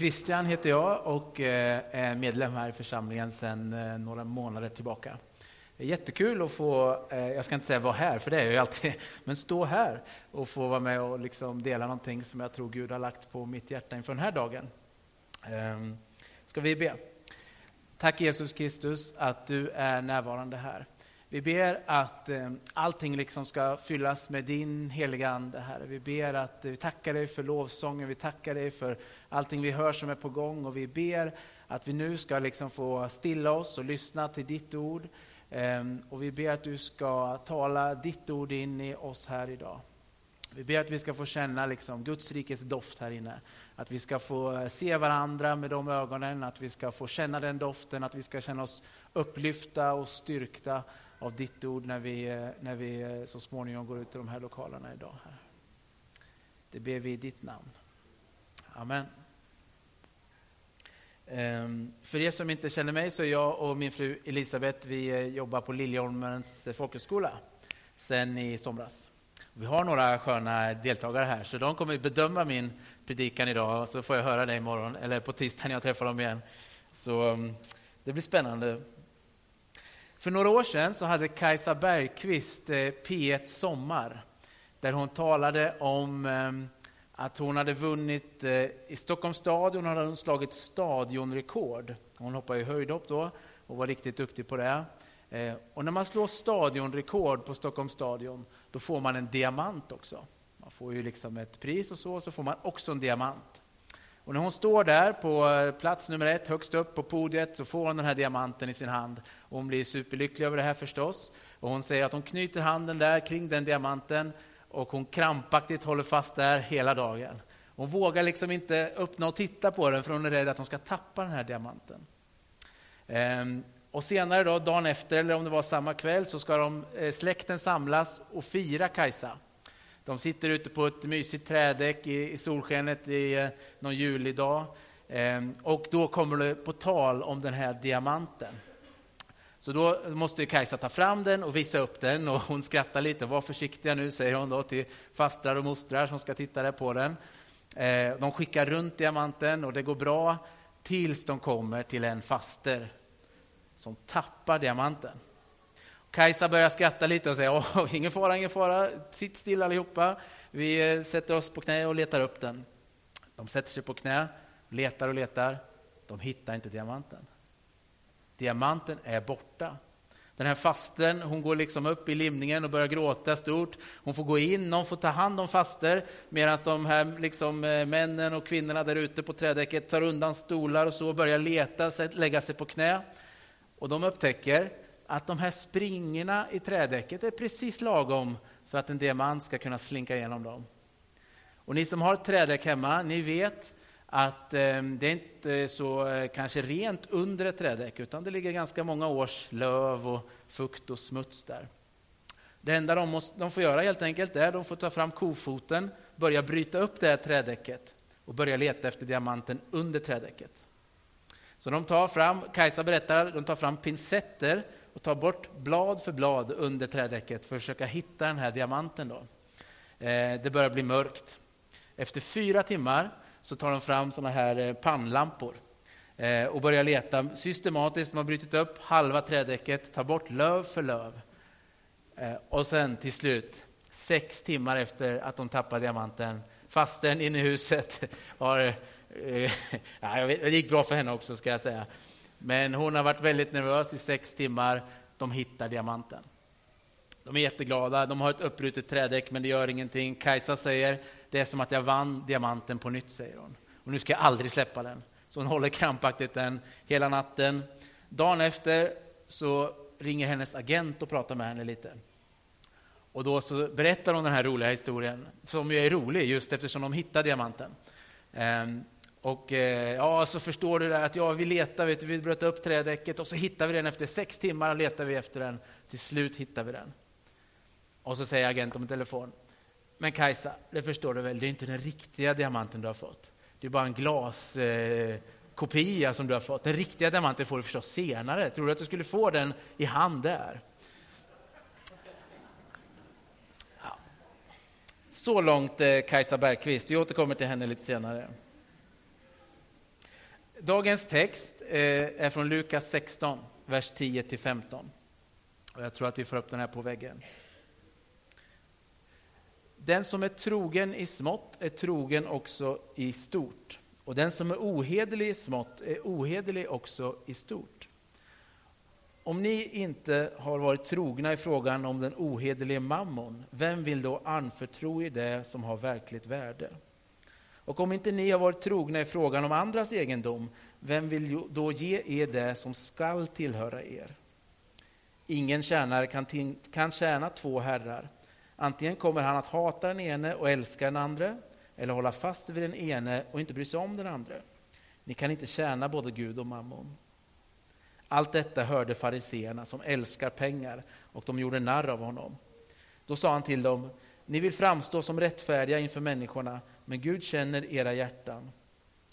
Christian heter jag och eh, är medlem här i församlingen sedan eh, några månader tillbaka. Det är jättekul att få, jag ska inte säga vara här, för det är jag ju alltid, men stå här och få vara med och liksom dela någonting som jag tror Gud har lagt på mitt hjärta inför den här dagen. Ehm, ska vi be? Tack Jesus Kristus att du är närvarande här. Vi ber att eh, allting liksom ska fyllas med din heliga Ande, Herre. Vi ber att eh, vi tackar dig för lovsången, vi tackar dig för allting vi hör som är på gång och vi ber att vi nu ska liksom få stilla oss och lyssna till ditt ord. Eh, och vi ber att du ska tala ditt ord in i oss här idag. Vi ber att vi ska få känna liksom Guds rikes doft här inne. Att vi ska få eh, se varandra med de ögonen, att vi ska få känna den doften, att vi ska känna oss upplyfta och styrkta av ditt ord när vi, eh, när vi eh, så småningom går ut i de här lokalerna idag. Här. Det ber vi i ditt namn. Amen. Ehm, för er som inte känner mig så är jag och min fru Elisabeth, vi eh, jobbar på Liljeholmens folkhögskola sen i somras. Vi har några sköna deltagare här, så de kommer bedöma min predikan idag, så får jag höra det imorgon, eller på tisdag när jag träffar dem igen. Så ehm, det blir spännande. För några år sedan så hade Kajsa Bergqvist eh, P1 Sommar, där hon talade om eh, att hon hade vunnit eh, i Stockholms stadion, hade hon slagit stadionrekord. Hon hoppade i höjdhopp då och var riktigt duktig på det. Och när man slår stadionrekord på Stockholms stadion, då får man en diamant också. Man får ju liksom ett pris och så, så får man också en diamant. Och när hon står där på eh, plats nummer ett, högst upp på podiet, så får hon den här diamanten i sin hand. Och hon blir superlycklig över det här förstås. Och hon säger att hon knyter handen där kring den diamanten och hon krampaktigt håller fast där hela dagen. Hon vågar liksom inte öppna och titta på den för hon är rädd att hon ska tappa den här diamanten. Ehm, och senare då, dagen efter, eller om det var samma kväll, så ska de, eh, släkten samlas och fira Kajsa. De sitter ute på ett mysigt trädäck i, i solskenet i eh, någon julidag. Eh, och då kommer det på tal om den här diamanten. Så då måste Kajsa ta fram den och visa upp den och hon skrattar lite. Var försiktiga nu, säger hon då till fastrar och mostrar som ska titta där på den. Eh, de skickar runt diamanten och det går bra tills de kommer till en faster som tappar diamanten. Kajsa börjar skratta lite och säger Åh, ingen fara, ingen fara, sitt still allihopa. Vi eh, sätter oss på knä och letar upp den. De sätter sig på knä, letar och letar. De hittar inte diamanten. Diamanten är borta. Den här fasten, hon går liksom upp i limningen och börjar gråta stort. Hon får gå in, någon får ta hand om faster medan de här liksom, eh, männen och kvinnorna där ute på trädäcket tar undan stolar och så och börjar leta, lägga sig på knä. Och de upptäcker att de här springorna i trädäcket är precis lagom för att en diamant ska kunna slinka igenom dem. Och ni som har ett trädäck hemma, ni vet att eh, det är inte så eh, kanske rent under ett trädäck, utan det ligger ganska många års löv och fukt och smuts där. Det enda de, måste, de får göra helt enkelt är att de får ta fram kofoten, börja bryta upp det här trädäcket och börja leta efter diamanten under trädäcket. Så de tar fram, Kajsa berättar, de tar fram pincetter och tar bort blad för blad under trädäcket för att försöka hitta den här diamanten. Då. Eh, det börjar bli mörkt. Efter fyra timmar så tar de fram såna här eh, pannlampor eh, och börjar leta systematiskt. De har brutit upp halva trädäcket, tar bort löv för löv. Eh, och sen till slut, sex timmar efter att de tappar diamanten, fasten inne i huset har... Eh, ja, det gick bra för henne också, ska jag säga. Men hon har varit väldigt nervös i sex timmar. De hittar diamanten. De är jätteglada. De har ett uppbrutet trädäck, men det gör ingenting. Kajsa säger, det är som att jag vann diamanten på nytt, säger hon. Och nu ska jag aldrig släppa den. Så hon håller krampaktigt den hela natten. Dagen efter så ringer hennes agent och pratar med henne lite. Och då så berättar hon den här roliga historien, som ju är rolig just eftersom de hittar diamanten. Ehm, och eh, ja, så förstår du där att ja, vi letar, vet du, vi bröt upp trädäcket och så hittar vi den efter sex timmar letar vi efter den. Till slut hittar vi den. Och så säger agenten på telefon. Men Kajsa, det förstår du väl, det är inte den riktiga diamanten du har fått. Det är bara en glaskopia eh, som du har fått. Den riktiga diamanten får du förstås senare. Tror du att du skulle få den i hand där? Ja. Så långt eh, Kajsa Bergqvist. Vi återkommer till henne lite senare. Dagens text eh, är från Lukas 16, vers 10-15. Jag tror att vi får upp den här på väggen. Den som är trogen i smått är trogen också i stort. Och den som är ohederlig i smått är ohederlig också i stort. Om ni inte har varit trogna i frågan om den ohederlige mammon, vem vill då anförtro er det som har verkligt värde? Och om inte ni har varit trogna i frågan om andras egendom, vem vill då ge er det som skall tillhöra er? Ingen tjänare kan, kan tjäna två herrar. Antingen kommer han att hata den ene och älska den andra, eller hålla fast vid den ene och inte bry sig om den andra. Ni kan inte tjäna både Gud och mammon. Allt detta hörde fariseerna som älskar pengar, och de gjorde narr av honom. Då sa han till dem, ni vill framstå som rättfärdiga inför människorna, men Gud känner era hjärtan.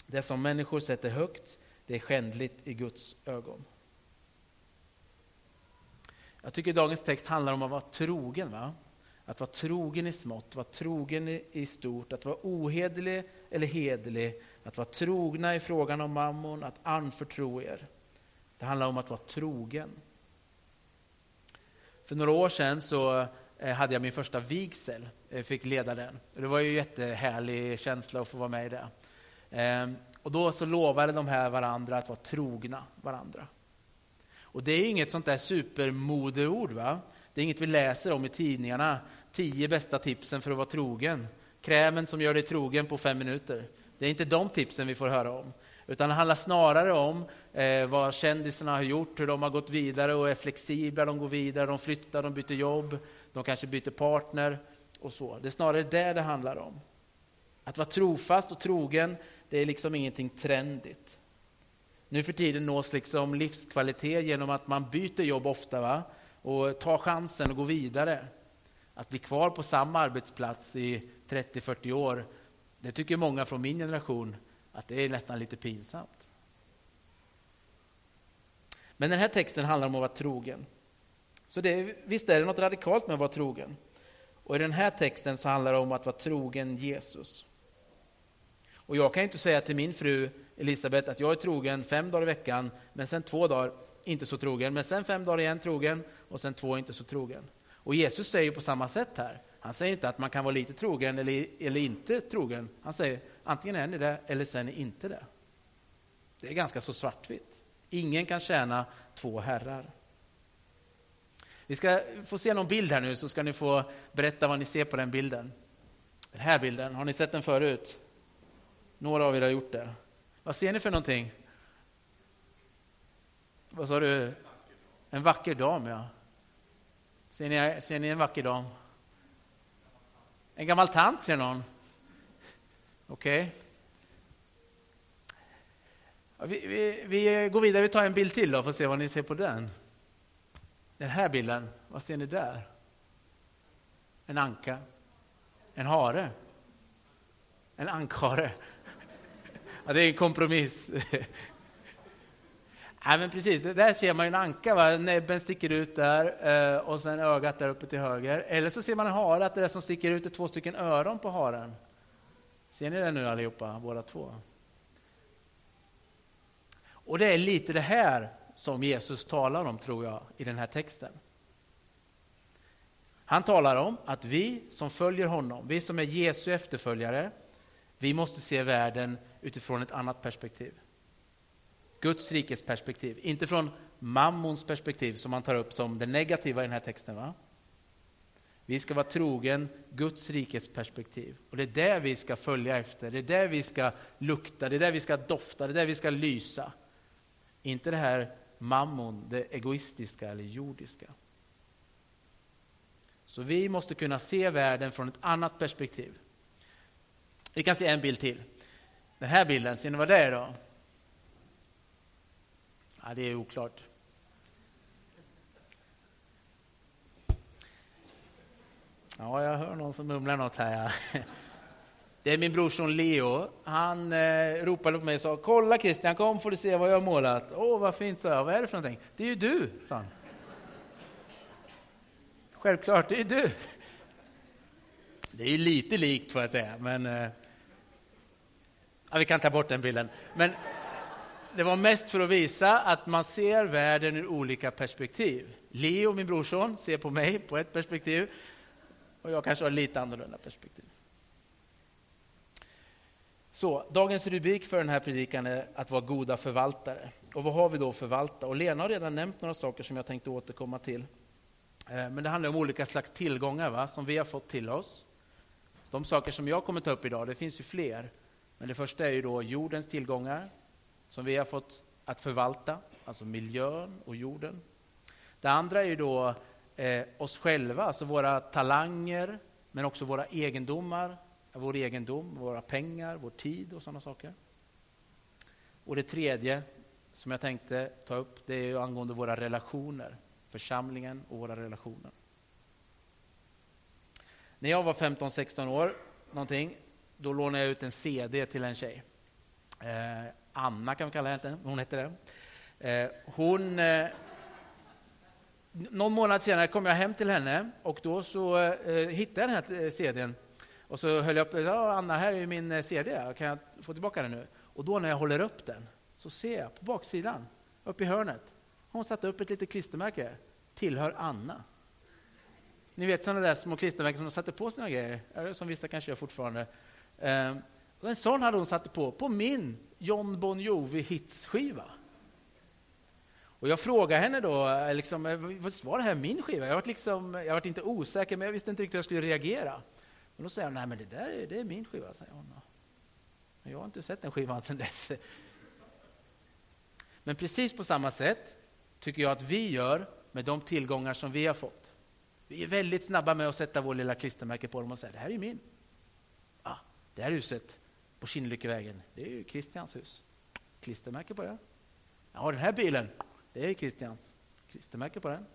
Det som människor sätter högt, det är skändligt i Guds ögon. Jag tycker dagens text handlar om att vara trogen. Va? Att vara trogen i smått, vara trogen i stort, att vara ohederlig eller hederlig, att vara trogna i frågan om mammon, att anförtro er. Det handlar om att vara trogen. För några år sedan så Eh, hade jag min första vigsel, eh, fick leda den. Det var ju en jättehärlig känsla att få vara med i det. Ehm, och då så lovade de här varandra att vara trogna varandra. Och det är inget sånt där supermodeord. Va? Det är inget vi läser om i tidningarna. Tio bästa tipsen för att vara trogen. Krämen som gör dig trogen på fem minuter. Det är inte de tipsen vi får höra om. Utan det handlar snarare om eh, vad kändisarna har gjort, hur de har gått vidare och är flexibla, de går vidare, de flyttar, de byter jobb, de kanske byter partner och så. Det är snarare det det handlar om. Att vara trofast och trogen, det är liksom ingenting trendigt. Nu för tiden nås liksom livskvalitet genom att man byter jobb ofta va? och tar chansen att gå vidare. Att bli kvar på samma arbetsplats i 30-40 år, det tycker många från min generation att det är nästan lite pinsamt. Men den här texten handlar om att vara trogen. Så det, visst är det något radikalt med att vara trogen. Och i den här texten så handlar det om att vara trogen Jesus. Och jag kan inte säga till min fru Elisabeth att jag är trogen fem dagar i veckan, men sen två dagar inte så trogen, men sen fem dagar igen trogen och sen två inte så trogen. Och Jesus säger på samma sätt här. Han säger inte att man kan vara lite trogen eller, eller inte trogen. Han säger antingen är ni det eller sen är ni inte det. Det är ganska så svartvitt. Ingen kan tjäna två herrar. Vi ska få se någon bild här nu så ska ni få berätta vad ni ser på den bilden. Den här bilden, har ni sett den förut? Några av er har gjort det. Vad ser ni för någonting? Vad sa du? En vacker dam, ja. Ser ni, ser ni en vacker dam? En gammal tant, ser någon? Okej. Okay. Vi, vi, vi, går vidare, vi tar en bild till då, för att se vad ni ser på den. Den här bilden, vad ser ni där? En anka? En hare? En ankhare? Ja, det är en kompromiss. Ja, men precis, där ser man en anka, va? näbben sticker ut där eh, och sen ögat där uppe till höger. Eller så ser man en hare, att det där som sticker ut är två stycken öron på haren. Ser ni det nu allihopa, båda två? Och det är lite det här som Jesus talar om, tror jag, i den här texten. Han talar om att vi som följer honom, vi som är Jesu efterföljare, vi måste se världen utifrån ett annat perspektiv. Guds rikes perspektiv, inte från mammons perspektiv som man tar upp som det negativa i den här texten. Va? Vi ska vara trogen Guds rikes perspektiv. Och det är det vi ska följa efter, det är det vi ska lukta, det är det vi ska dofta, det är det vi ska lysa. Inte det här mammon, det egoistiska eller jordiska. Så vi måste kunna se världen från ett annat perspektiv. Vi kan se en bild till. Den här bilden, ser ni vad det är då? Ja, det är oklart. Ja, jag hör någon som mumlar något här. Det är min brorson Leo. Han eh, ropade på mig och sa Kolla Christian, kom får du se vad jag har målat. Åh, vad fint, sa jag. Vad är det för någonting? Det är ju du, sa han. Självklart, det är du. Det är ju lite likt får jag säga, men eh, ja, vi kan ta bort den bilden. Men det var mest för att visa att man ser världen ur olika perspektiv. Leo, min brorson, ser på mig på ett perspektiv och jag kanske har lite annorlunda perspektiv. Så, dagens rubrik för den här predikan är att vara goda förvaltare. Och vad har vi då att förvalta? Och Lena har redan nämnt några saker som jag tänkte återkomma till. Eh, men det handlar om olika slags tillgångar va? som vi har fått till oss. De saker som jag kommer ta upp idag, det finns ju fler. Men det första är ju då jordens tillgångar som vi har fått att förvalta, alltså miljön och jorden. Det andra är ju då eh, oss själva, alltså våra talanger, men också våra egendomar, vår egendom, våra pengar, vår tid och sådana saker. Och det tredje som jag tänkte ta upp, det är angående våra relationer, församlingen och våra relationer. När jag var 15-16 år, någonting, då lånade jag ut en CD till en tjej. Eh, Anna kan vi kalla henne, hon hette det. Eh, hon, eh, någon månad senare kom jag hem till henne och då så eh, hittade jag den här CDn. Och så höll jag upp ja, Anna, här är min eh, CD, kan jag få tillbaka den nu? Och då när jag håller upp den så ser jag på baksidan, uppe i hörnet, hon satt upp ett litet klistermärke, tillhör Anna. Ni vet sådana där små klistermärken som de satte på sina grejer, som vissa kanske gör fortfarande. Ehm, en sån hade hon satt på, på min John Bon Jovi-hitsskiva. Och jag frågade henne då, eh, liksom, eh, var det här min skiva? Jag var, liksom, jag var inte osäker, men jag visste inte riktigt hur jag skulle reagera. Men då säger hon, nej men det där är, det är min skiva, säger hon. Men jag har inte sett den skivan sedan dess. Men precis på samma sätt tycker jag att vi gör med de tillgångar som vi har fått. Vi är väldigt snabba med att sätta vår lilla klistermärke på dem och säga, det här är min. Ah, det här huset, på Kinnlyckevägen, det är ju Christians hus. Klistermärke på det. Ja, den här bilen, det är Christians. Klistermärke på den.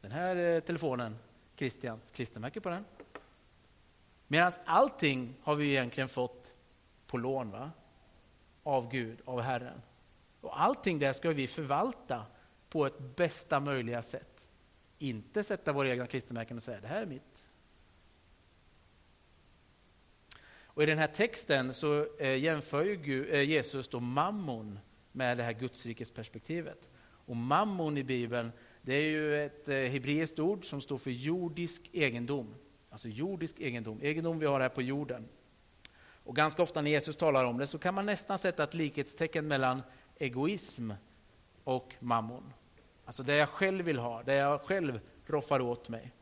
Den här eh, telefonen, Christians. Klistermärke på den. Medan allting har vi egentligen fått på lån va? av Gud, av Herren. Och allting där ska vi förvalta på ett bästa möjliga sätt. Inte sätta våra egna klistermärken och säga det här är mitt. Och I den här texten så eh, jämför ju eh, Jesus då mammon med det här gudsrikesperspektivet. Och mammon i Bibeln, det är ju ett eh, hebreiskt ord som står för jordisk egendom. Alltså jordisk egendom, egendom vi har här på jorden. Och ganska ofta när Jesus talar om det så kan man nästan sätta ett likhetstecken mellan egoism och mammon. Alltså det jag själv vill ha, det jag själv roffar åt mig.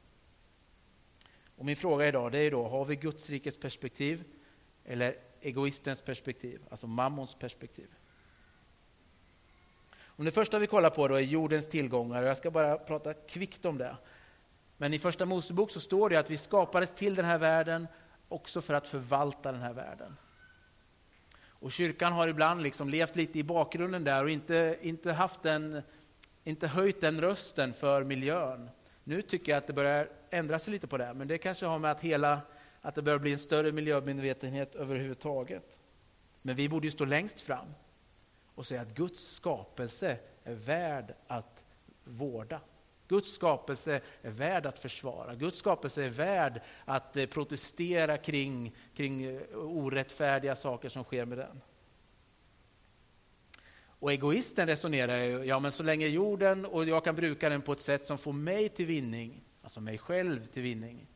Och min fråga idag det är då, har vi Guds rikes perspektiv eller egoistens perspektiv, alltså mammons perspektiv. Och det första vi kollar på då är jordens tillgångar. och Jag ska bara prata kvickt om det. Men i Första Mosebok så står det att vi skapades till den här världen också för att förvalta den här världen. Och Kyrkan har ibland liksom levt lite i bakgrunden där och inte, inte, haft den, inte höjt den rösten för miljön. Nu tycker jag att det börjar ändra sig lite på det, men det kanske har med att hela att det börjar bli en större miljömedvetenhet överhuvudtaget. Men vi borde ju stå längst fram och säga att Guds skapelse är värd att vårda. Guds skapelse är värd att försvara. Guds skapelse är värd att eh, protestera kring, kring eh, orättfärdiga saker som sker med den. Och egoisten resonerar ju, ja men så länge jorden och jag kan bruka den på ett sätt som får mig till vinning, alltså mig själv till vinning,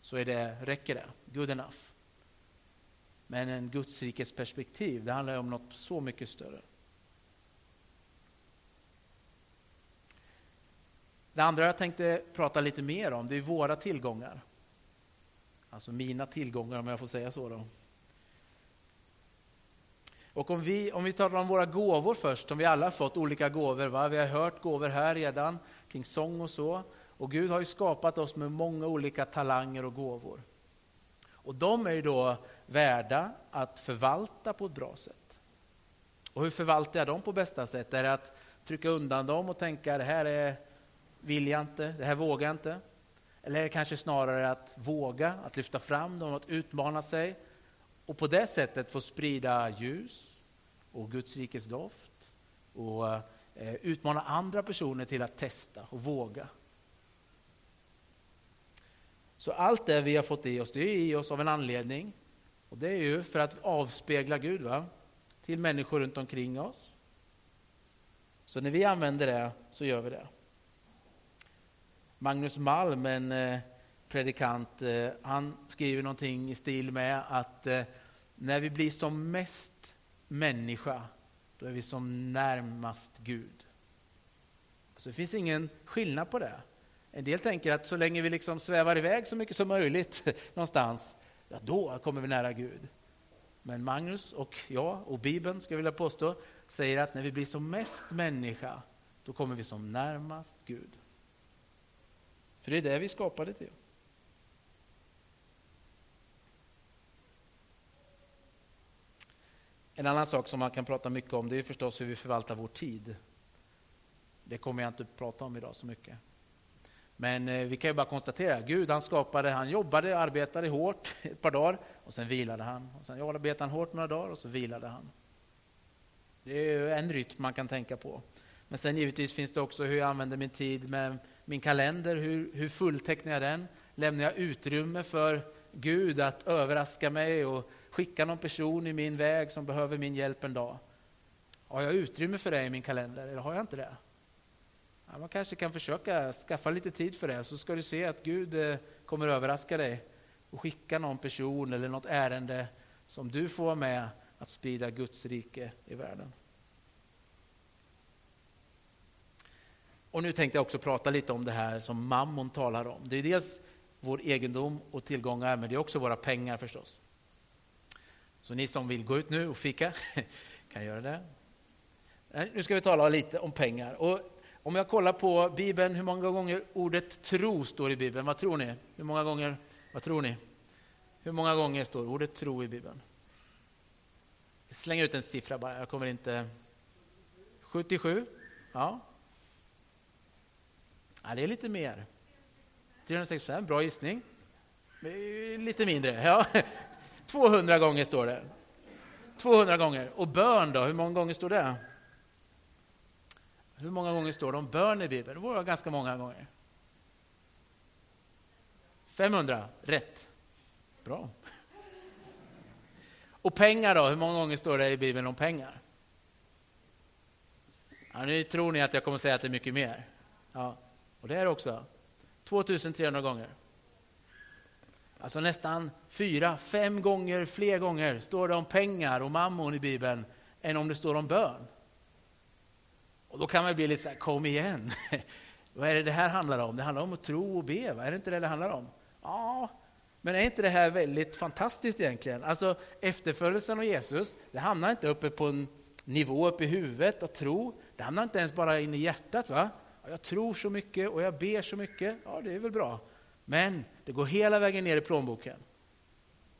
så är det, räcker det. Good enough. Men en Guds perspektiv, det handlar om något så mycket större. Det andra jag tänkte prata lite mer om, det är våra tillgångar. Alltså mina tillgångar, om jag får säga så. Då. Och om vi, om vi talar om våra gåvor först, som vi alla har fått olika gåvor. Va? Vi har hört gåvor här redan, kring sång och så. Och Gud har ju skapat oss med många olika talanger och gåvor. Och de är ju då värda att förvalta på ett bra sätt. Och hur förvaltar jag dem på bästa sätt? Är det att trycka undan dem och tänka det här är, vill jag inte, det här vågar jag inte? Eller är det kanske snarare att våga, att lyfta fram dem, att utmana sig och på det sättet få sprida ljus och Guds rikes doft och eh, utmana andra personer till att testa och våga. Så allt det vi har fått i oss, det är i oss av en anledning. Och det är ju för att avspegla Gud. Va? till människor runt omkring oss. Så när vi använder det så gör vi det. Magnus Malm, en eh, predikant, eh, han skriver någonting i stil med att eh, när vi blir som mest människa, då är vi som närmast Gud. Så det finns ingen skillnad på det. En del tänker att så länge vi liksom svävar iväg så mycket som möjligt någonstans, ja, då kommer vi nära Gud. Men Magnus och jag och Bibeln, skulle jag vilja påstå, säger att när vi blir som mest människa, då kommer vi som närmast Gud. För det är det vi skapade till. En annan sak som man kan prata mycket om det är förstås hur vi förvaltar vår tid. Det kommer jag inte att prata om idag så mycket. Men eh, vi kan ju bara konstatera, Gud han skapade, han jobbade, arbetade hårt ett par dagar och sen vilade han. Och sen arbetade han hårt några dagar och så vilade han. Det är en rytm man kan tänka på. Men sen givetvis finns det också hur jag använder min tid med min kalender, hur, hur fulltecknar jag den? Lämnar jag utrymme för Gud att överraska mig och skicka någon person i min väg som behöver min hjälp en dag? Har jag utrymme för det i min kalender eller har jag inte det? Ja, man kanske kan försöka skaffa lite tid för det, så ska du se att Gud eh, kommer överraska dig och skicka någon person eller något ärende som du får vara med att sprida Guds rike i världen. Och nu tänkte jag också prata lite om det här som mammon talar om. Det är dels vår egendom och tillgångar, men det är också våra pengar förstås. Så ni som vill gå ut nu och fika kan göra det. Nu ska vi tala lite om pengar. Och om jag kollar på Bibeln, hur många gånger ordet tro står i Bibeln? Vad tror ni? Hur många gånger? Vad tror ni? Hur många gånger står ordet tro i Bibeln? Släng ut en siffra bara, jag kommer inte... 77? Ja ja det är lite mer. 365, bra gissning. Lite mindre, ja. 200 gånger står det. 200 gånger. Och bön då, hur många gånger står det? Hur många gånger står det om bön i Bibeln? Det var ganska många gånger. 500, rätt. Bra. Och pengar då, hur många gånger står det i Bibeln om pengar? Ja, nu tror ni att jag kommer säga att det är mycket mer. Ja, och det är det också. 2300 gånger. Alltså nästan fyra, fem gånger fler gånger står det om pengar och mammon i Bibeln än om det står om bön. Och då kan man bli lite så här, kom igen. Vad är det det här handlar om? Det handlar om att tro och be, va? är det inte det det handlar om? Ja, men är inte det här väldigt fantastiskt egentligen? Alltså efterföljelsen av Jesus, det hamnar inte uppe på en nivå uppe i huvudet att tro. Det hamnar inte ens bara in i hjärtat. va? Jag tror så mycket och jag ber så mycket. Ja, det är väl bra. Men det går hela vägen ner i plånboken.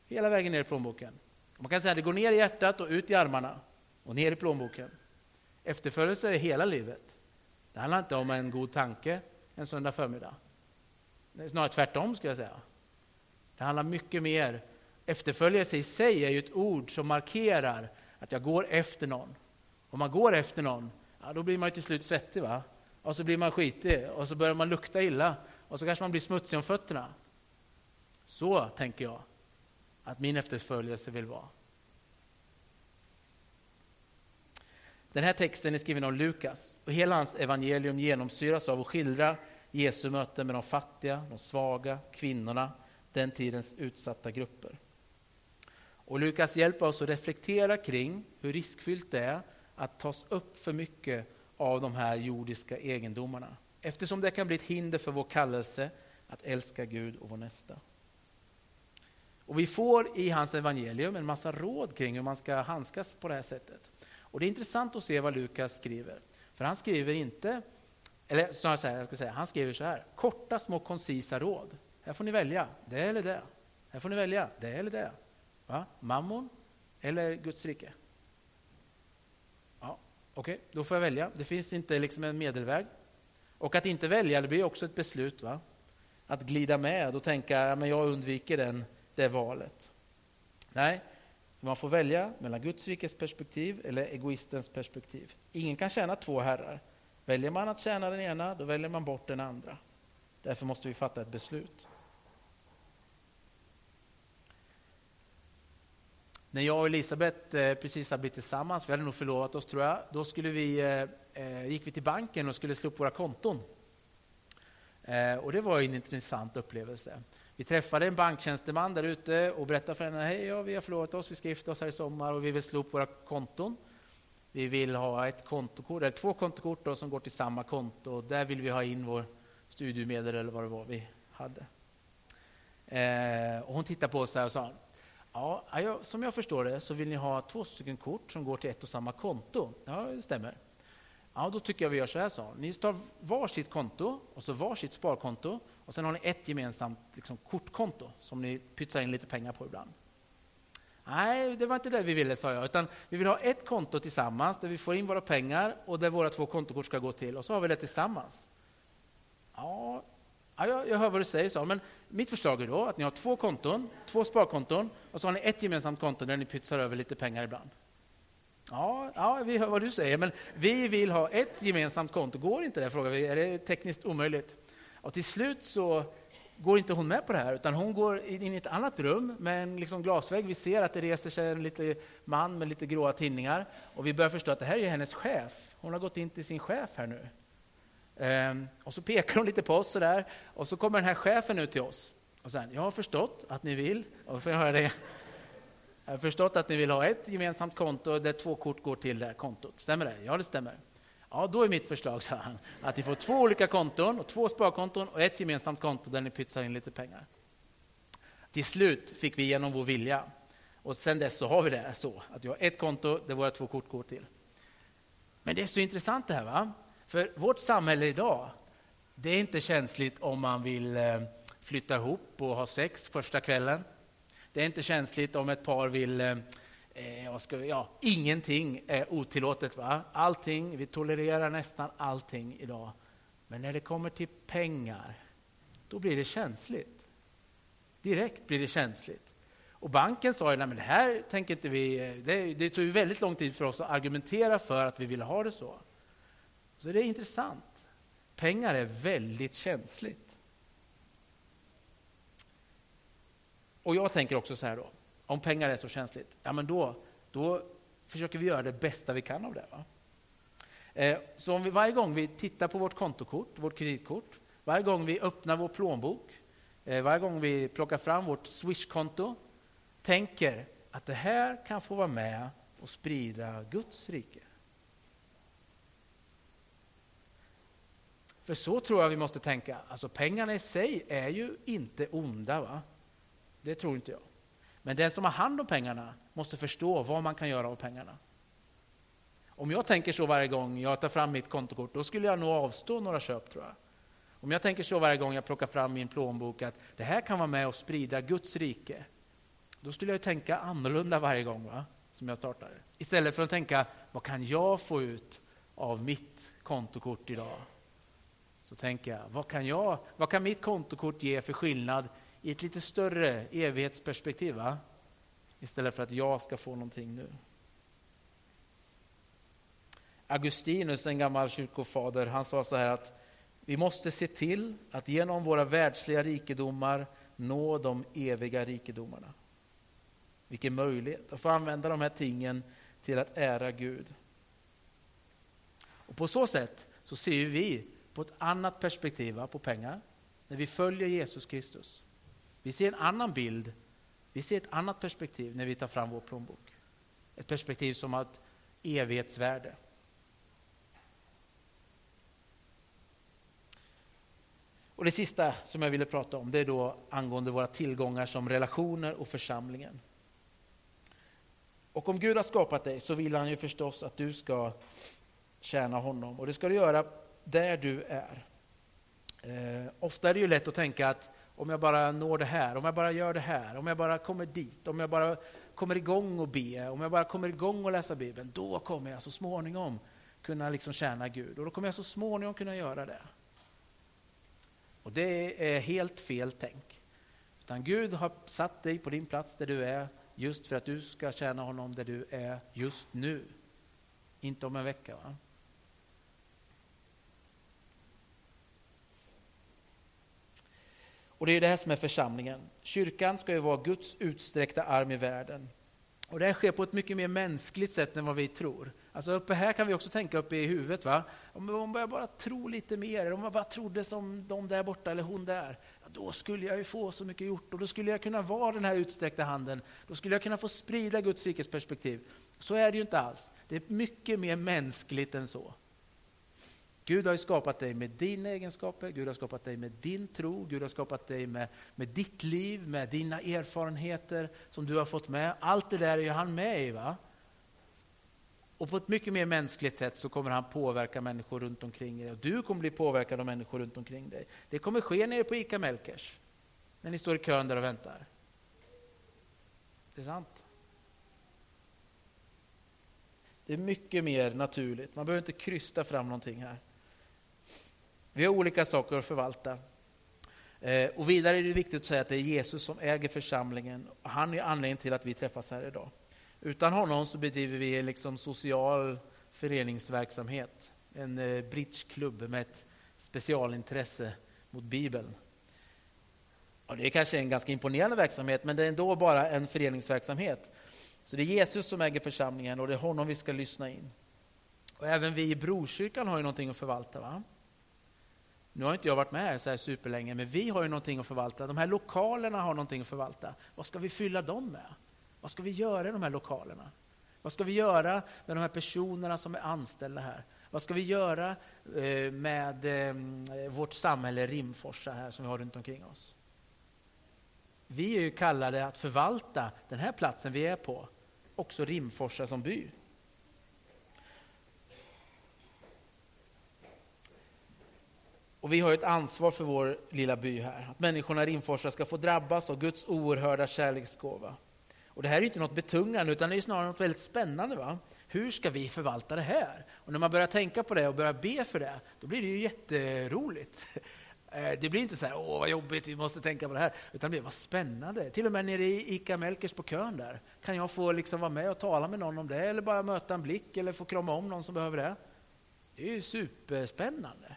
Hela vägen ner i plånboken. Man kan säga att det går ner i hjärtat och ut i armarna och ner i plånboken. Efterföljelse är hela livet. Det handlar inte om en god tanke en söndag förmiddag. Snarare tvärtom, skulle jag säga. Det handlar mycket mer. Efterföljelse i sig är ju ett ord som markerar att jag går efter någon. Om man går efter någon, ja, då blir man till slut svettig. Va? Och så blir man skitig och så börjar man lukta illa och så kanske man blir smutsig om fötterna. Så tänker jag att min efterföljelse vill vara. Den här texten är skriven av Lukas och hela hans evangelium genomsyras av att skildra Jesu möte med de fattiga, de svaga, kvinnorna, den tidens utsatta grupper. Och Lukas hjälper oss att reflektera kring hur riskfyllt det är att tas upp för mycket av de här jordiska egendomarna. Eftersom det kan bli ett hinder för vår kallelse att älska Gud och vår nästa. Och vi får i hans evangelium en massa råd kring hur man ska handskas på det här sättet. Och Det är intressant att se vad Lukas skriver. För han skriver inte, eller snarare så här, jag ska säga, han skriver så här, korta små koncisa råd. Här får ni välja, det eller det. Här får ni välja, det eller det. Va? Mammon eller Guds rike? Okej, okay, då får jag välja. Det finns inte liksom en medelväg. Och att inte välja, det blir också ett beslut. va? Att glida med och tänka, ja, men jag undviker den, det valet. Nej, man får välja mellan Guds rikes perspektiv eller egoistens perspektiv. Ingen kan tjäna två herrar. Väljer man att tjäna den ena, då väljer man bort den andra. Därför måste vi fatta ett beslut. När jag och Elisabeth eh, precis hade blivit tillsammans, vi hade nog förlovat oss tror jag, då skulle vi, eh, eh, gick vi till banken och skulle slå upp våra konton. och det var en intressant upplevelse. Vi träffade en banktjänsteman där ute och berättade för henne, hej, ja, vi har förlovat oss, vi ska gifta oss här i sommar och vi vill slå upp våra konton. Vi vill ha ett kontokort, eller två kontokort då, som går till samma konto. Där vill vi ha in vår studiemedel eller vad det var vi hade. Eh, och hon tittade på oss och sa, ja, som jag förstår det så vill ni ha två stycken kort som går till ett och samma konto. Ja, det stämmer. Ja, då tycker jag vi gör så här, sa Ni tar varsitt konto och så varsitt sparkonto och sen har ni ett gemensamt liksom, kortkonto som ni pytsar in lite pengar på ibland. Nej, det var inte det vi ville, sa jag. Utan vi vill ha ett konto tillsammans där vi får in våra pengar och där våra två kontokort ska gå till. Och så har vi det tillsammans. Ja, jag, jag hör vad du säger, sa men mitt förslag är då att ni har två konton, två sparkonton och så har ni ett gemensamt konto där ni pytsar över lite pengar ibland. Ja, ja, vi hör vad du säger, men vi vill ha ett gemensamt konto. Går inte det? frågar vi. Är det tekniskt omöjligt? Och till slut så går inte hon med på det här, utan hon går in i ett annat rum med en liksom glasvägg. Vi ser att det reser sig en liten man med lite gråa tinningar och vi börjar förstå att det här är hennes chef. Hon har gått in till sin chef här nu. Ehm, och så pekar hon lite på oss sådär, och så kommer den här chefen ut till oss och säger, jag har förstått att ni vill, och får jag höra det? Jag har förstått att ni vill ha ett gemensamt konto där två kort går till det här kontot. Stämmer det? Ja, det stämmer. Ja, då är mitt förslag, sa han, att ni får två olika konton, och två sparkonton och ett gemensamt konto där ni pytsar in lite pengar. Till slut fick vi igenom vår vilja. Och sen dess så har vi det så, att vi har ett konto där våra två kort går till. Men det är så intressant det här, va? För vårt samhälle idag, det är inte känsligt om man vill eh, flytta ihop och ha sex första kvällen. Det är inte känsligt om ett par vill eh, eh ska, ja, ingenting är otillåtet. Va? Allting, vi tolererar nästan allting idag. Men när det kommer till pengar, då blir det känsligt. Direkt blir det känsligt. Och banken sa ju, men det här tänker inte vi... Eh, det, det tog väldigt lång tid för oss att argumentera för att vi ville ha det så. Så det är intressant. Pengar är väldigt känsligt. Och jag tänker också så här då, om pengar är så känsligt, ja men då, då försöker vi göra det bästa vi kan av det. Va? Eh, så om vi varje gång vi tittar på vårt kontokort, vårt kreditkort, varje gång vi öppnar vår plånbok, eh, varje gång vi plockar fram vårt Swish-konto, tänker att det här kan få vara med och sprida Guds rike. För så tror jag vi måste tänka. Alltså pengarna i sig är ju inte onda. va? Det tror inte jag. Men den som har hand om pengarna måste förstå vad man kan göra av pengarna. Om jag tänker så varje gång jag tar fram mitt kontokort, då skulle jag nog avstå några köp tror jag. Om jag tänker så varje gång jag plockar fram min plånbok, att det här kan vara med och sprida Guds rike. Då skulle jag tänka annorlunda varje gång va? som jag startar. Istället för att tänka, vad kan jag få ut av mitt kontokort idag? Så tänker jag, vad kan, jag, vad kan mitt kontokort ge för skillnad i ett lite större evighetsperspektiv? Va? Istället för att jag ska få någonting nu. Augustinus, en gammal kyrkofader, han sa så här att vi måste se till att genom våra världsliga rikedomar nå de eviga rikedomarna. Vilken möjlighet att få använda de här tingen till att ära Gud. Och På så sätt så ser vi på ett annat perspektiv på pengar när vi följer Jesus Kristus. Vi ser en annan bild, vi ser ett annat perspektiv när vi tar fram vår plånbok. Ett perspektiv som har ett evighetsvärde. Och Det sista som jag ville prata om det är då angående våra tillgångar som relationer och församlingen. Och om Gud har skapat dig så vill han ju förstås att du ska tjäna honom. Och det ska du göra där du är. Eh, ofta är det ju lätt att tänka att om jag bara når det här, om jag bara gör det här, om jag bara kommer dit, om jag bara kommer igång och be, om jag bara kommer igång och läsa Bibeln, då kommer jag så småningom kunna liksom tjäna Gud och då kommer jag så småningom kunna göra det. Och det är helt fel tänk. Utan Gud har satt dig på din plats där du är just för att du ska tjäna honom där du är just nu. Inte om en vecka. Va? Och det är det här som är församlingen. Kyrkan ska ju vara Guds utsträckta arm i världen. Och det här sker på ett mycket mer mänskligt sätt än vad vi tror. Alltså uppe här kan vi också tänka uppe i huvudet. Va? Om jag bara tror lite mer, om jag bara trodde som de där borta eller hon där, ja, då skulle jag ju få så mycket gjort och då skulle jag kunna vara den här utsträckta handen. Då skulle jag kunna få sprida Guds rikes perspektiv. Så är det ju inte alls. Det är mycket mer mänskligt än så. Gud har skapat dig med dina egenskaper, Gud har skapat dig med din tro, Gud har skapat dig med, med ditt liv, med dina erfarenheter som du har fått med. Allt det där är ju han med i. Va? Och på ett mycket mer mänskligt sätt så kommer han påverka människor runt omkring dig. Och du kommer bli påverkad av människor runt omkring dig. Det kommer ske nere på ICA Melkers, när ni står i kön där och väntar. Det är sant. Det är mycket mer naturligt. Man behöver inte krysta fram någonting här. Vi har olika saker att förvalta. Eh, och vidare är det viktigt att säga att det är Jesus som äger församlingen. Han är anledningen till att vi träffas här idag. Utan honom så bedriver vi en liksom social föreningsverksamhet. En eh, bridgeklubb med ett specialintresse mot Bibeln. Och det är kanske en ganska imponerande verksamhet, men det är ändå bara en föreningsverksamhet. Så det är Jesus som äger församlingen och det är honom vi ska lyssna in. Och även vi i Brokyrkan har ju någonting att förvalta. Va? Nu har inte jag varit med här så här superlänge, men vi har ju någonting att förvalta. De här lokalerna har någonting att förvalta. Vad ska vi fylla dem med? Vad ska vi göra i de här lokalerna? Vad ska vi göra med de här personerna som är anställda här? Vad ska vi göra eh, med eh, vårt samhälle Rimforsa här som vi har runt omkring oss? Vi är ju kallade att förvalta den här platsen vi är på, också Rimforsa som by. Och vi har ett ansvar för vår lilla by här, att människorna i Rimforsa ska få drabbas av Guds oerhörda kärleksgåva. Och det här är inte något betungande, utan det är snarare något väldigt spännande. Va? Hur ska vi förvalta det här? Och när man börjar tänka på det och börjar be för det, då blir det ju jätteroligt. Eh, det blir inte så här, åh vad jobbigt, vi måste tänka på det här, utan det blir vad spännande. Till och med nere i ICA Melkers på kön där, kan jag få liksom vara med och tala med någon om det, eller bara möta en blick, eller få krama om någon som behöver det. Det är ju superspännande.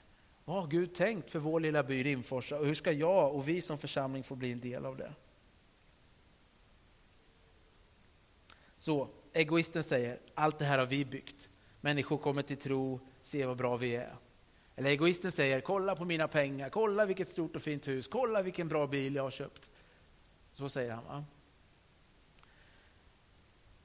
Vad har Gud tänkt för vår lilla by Rimforsa och hur ska jag och vi som församling få bli en del av det? Så egoisten säger, allt det här har vi byggt. Människor kommer till tro, se vad bra vi är. Eller egoisten säger, kolla på mina pengar, kolla vilket stort och fint hus, kolla vilken bra bil jag har köpt. Så säger han. Va?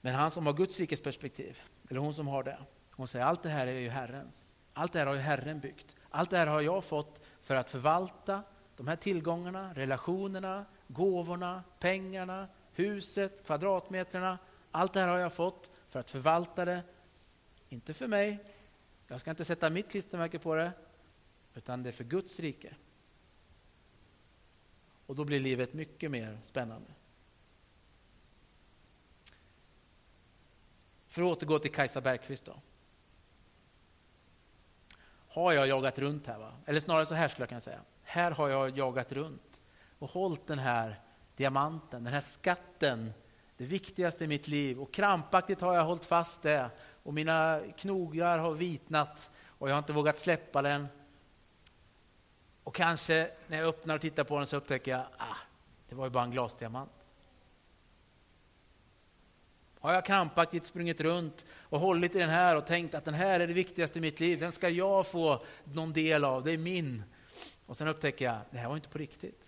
Men han som har Guds rikes perspektiv, eller hon som har det, hon säger allt det här är ju Herrens. Allt det här har ju Herren byggt. Allt det här har jag fått för att förvalta de här tillgångarna, relationerna, gåvorna, pengarna, huset, kvadratmetrarna. Allt det här har jag fått för att förvalta det, inte för mig. Jag ska inte sätta mitt klistermärke på det, utan det är för Guds rike. Och då blir livet mycket mer spännande. För att återgå till Kajsa Bergqvist då har jag jagat runt här. Va? Eller snarare så här skulle jag kunna säga. Här har jag jagat runt och hållit den här diamanten, den här skatten, det viktigaste i mitt liv. Och krampaktigt har jag hållit fast det. Och mina knogar har vitnat och jag har inte vågat släppa den. Och kanske när jag öppnar och tittar på den så upptäcker jag, ah, det var ju bara en glasdiamant. Har jag krampaktigt sprungit runt och hållit i den här och tänkt att den här är det viktigaste i mitt liv, den ska jag få någon del av, det är min. Och sen upptäcker jag, det här var inte på riktigt.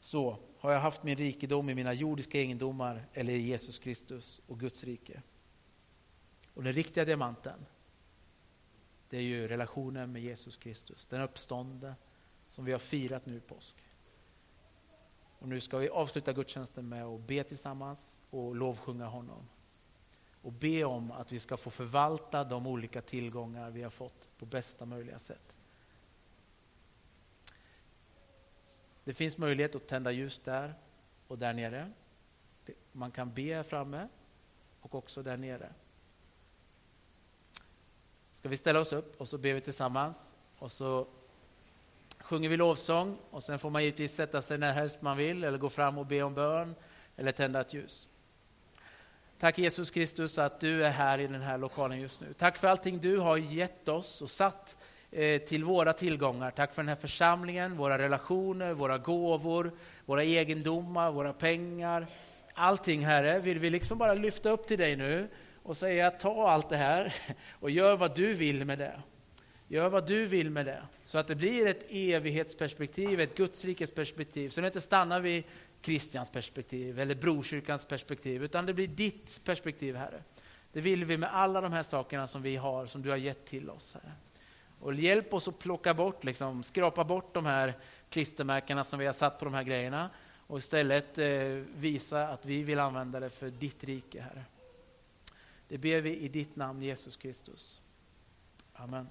Så har jag haft min rikedom i mina jordiska egendomar eller i Jesus Kristus och Guds rike. Och den riktiga diamanten, det är ju relationen med Jesus Kristus, den uppstånde som vi har firat nu i påsk. Och nu ska vi avsluta gudstjänsten med att be tillsammans och lovsjunga honom. Och be om att vi ska få förvalta de olika tillgångar vi har fått på bästa möjliga sätt. Det finns möjlighet att tända ljus där och där nere. Man kan be framme och också där nere. Ska vi ställa oss upp och så ber vi tillsammans och så sjunger vi lovsång och sen får man givetvis sätta sig när helst man vill eller gå fram och be om bön eller tända ett ljus. Tack Jesus Kristus att du är här i den här lokalen just nu. Tack för allting du har gett oss och satt eh, till våra tillgångar. Tack för den här församlingen, våra relationer, våra gåvor, våra egendomar, våra pengar. Allting, Herre, vill vi liksom bara lyfta upp till dig nu och säga ta allt det här och gör vad du vill med det. Gör vad du vill med det, så att det blir ett evighetsperspektiv, ett Gudsrikets perspektiv, så det inte stannar vid Kristians perspektiv eller Brokyrkans perspektiv, utan det blir ditt perspektiv, Herre. Det vill vi med alla de här sakerna som vi har, som du har gett till oss, Herre. Och hjälp oss att plocka bort, liksom, skrapa bort de här klistermärkena som vi har satt på de här grejerna och istället eh, visa att vi vill använda det för ditt rike, Herre. Det ber vi i ditt namn, Jesus Kristus. Amen.